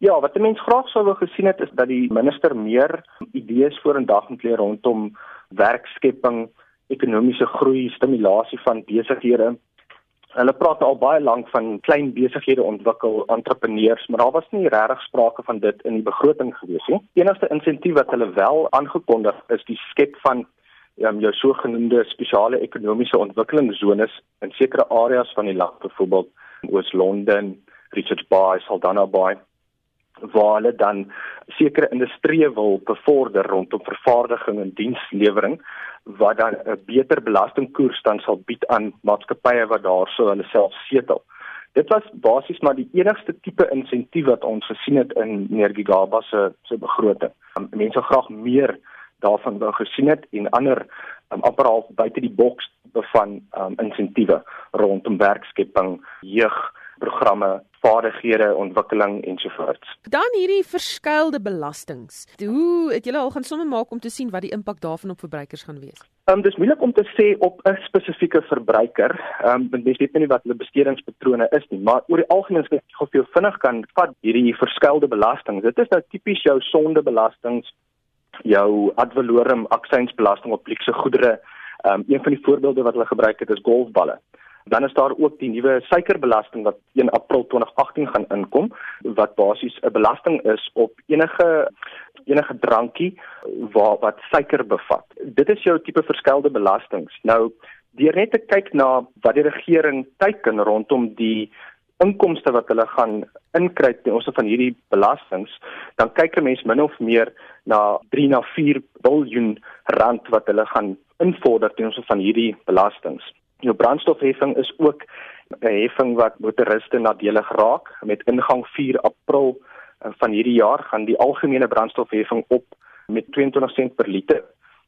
Ja, wat 'n mens graag sou wou gesien het is dat die minister meer idees vorendag moet lê rondom werkskepping, ekonomiese groei, stimulasie van besighede. Hulle praat al baie lank van klein besighede ontwikkel, entrepreneurs, maar daar was nie regtig sprake van dit in die begroting gewees nie. Die enigste insentief wat hulle wel aangekondig is die skep van um, jou sogenaamde spesiale ekonomiese ontwikkelingszones in sekere areas van die land, byvoorbeeld Oos-London, Richards Bay, Saldanha Bay waar hulle dan sekere industrieë wil bevorder rondom vervaardiging en dienslewering wat dan 'n beter belastingkoers dan sal bied aan maatskappye wat daarso hulle self setel. Dit was basies maar die enigste tipe insentief wat ons gesien het in meneer Gigaba se se begroting. Um, mense graag meer daarvan wou gesien het en ander um, amper half buite die boks van um, insentiewe rondom werkskepping, jeugprogramme, vaardighede ontwikkeling ensovoorts. Dan hierdie verskeidelde belastings. Hoe het julle al gaan somme maak om te sien wat die impak daarvan op verbruikers gaan wees? Ehm um, dis moeilik om te sê op 'n spesifieke verbruiker. Ehm um, want mens weet nie wat hulle bestedingspatrone is nie, maar oor die algemeen sê ek of jy vinnig kan vat hierdie verskeidelde belastings. Dit is nou tipies jou sondebelastings, jou ad valorem aksiesbelasting op luukse goedere. Ehm um, een van die voorbeelde wat hulle gebruik het is golfballe. Dan is daar ook die nuwe suikerbelasting wat 1 April 2018 gaan inkom wat basies 'n belasting is op enige enige drankie waar wat suiker bevat. Dit is jou tipe verskelde belastings. Nou deur net te kyk na wat die regering teiken rondom die inkomste wat hulle gaan inkry ten opsigte van hierdie belastings, dan kyk 'n mens min of meer na 3 na 4 miljard rand wat hulle gaan invorder ten opsigte van hierdie belastings. Jou brandstofheffing is ook 'n heffing wat motoriste nadelig raak. Met ingang 4 April eh, van hierdie jaar gaan die algemene brandstofheffing op met 22 sent per liter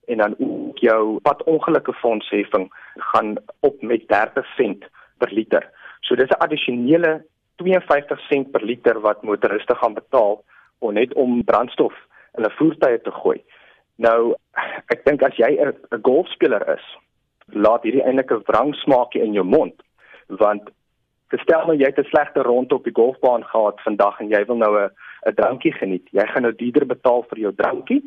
en dan ook jou padongelukkefondsheffing gaan op met 30 sent per liter. So dis 'n addisionele 52 sent per liter wat motoriste gaan betaal om net om brandstof in hulle voertuie te gooi. Nou ek dink as jy 'n golfspeler is laat hierdie eintlik 'n wrang smaakie in jou mond want gestel nou jy het 'n slegte rond op die golfbaan gehad vandag en jy wil nou 'n 'n drankie geniet. Jy gaan nou duurder betaal vir jou drankie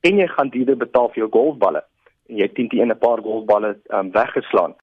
en jy gaan duurder betaal vir jou golfballe. En jy het teen die 'n paar golfballe um, weggeslaan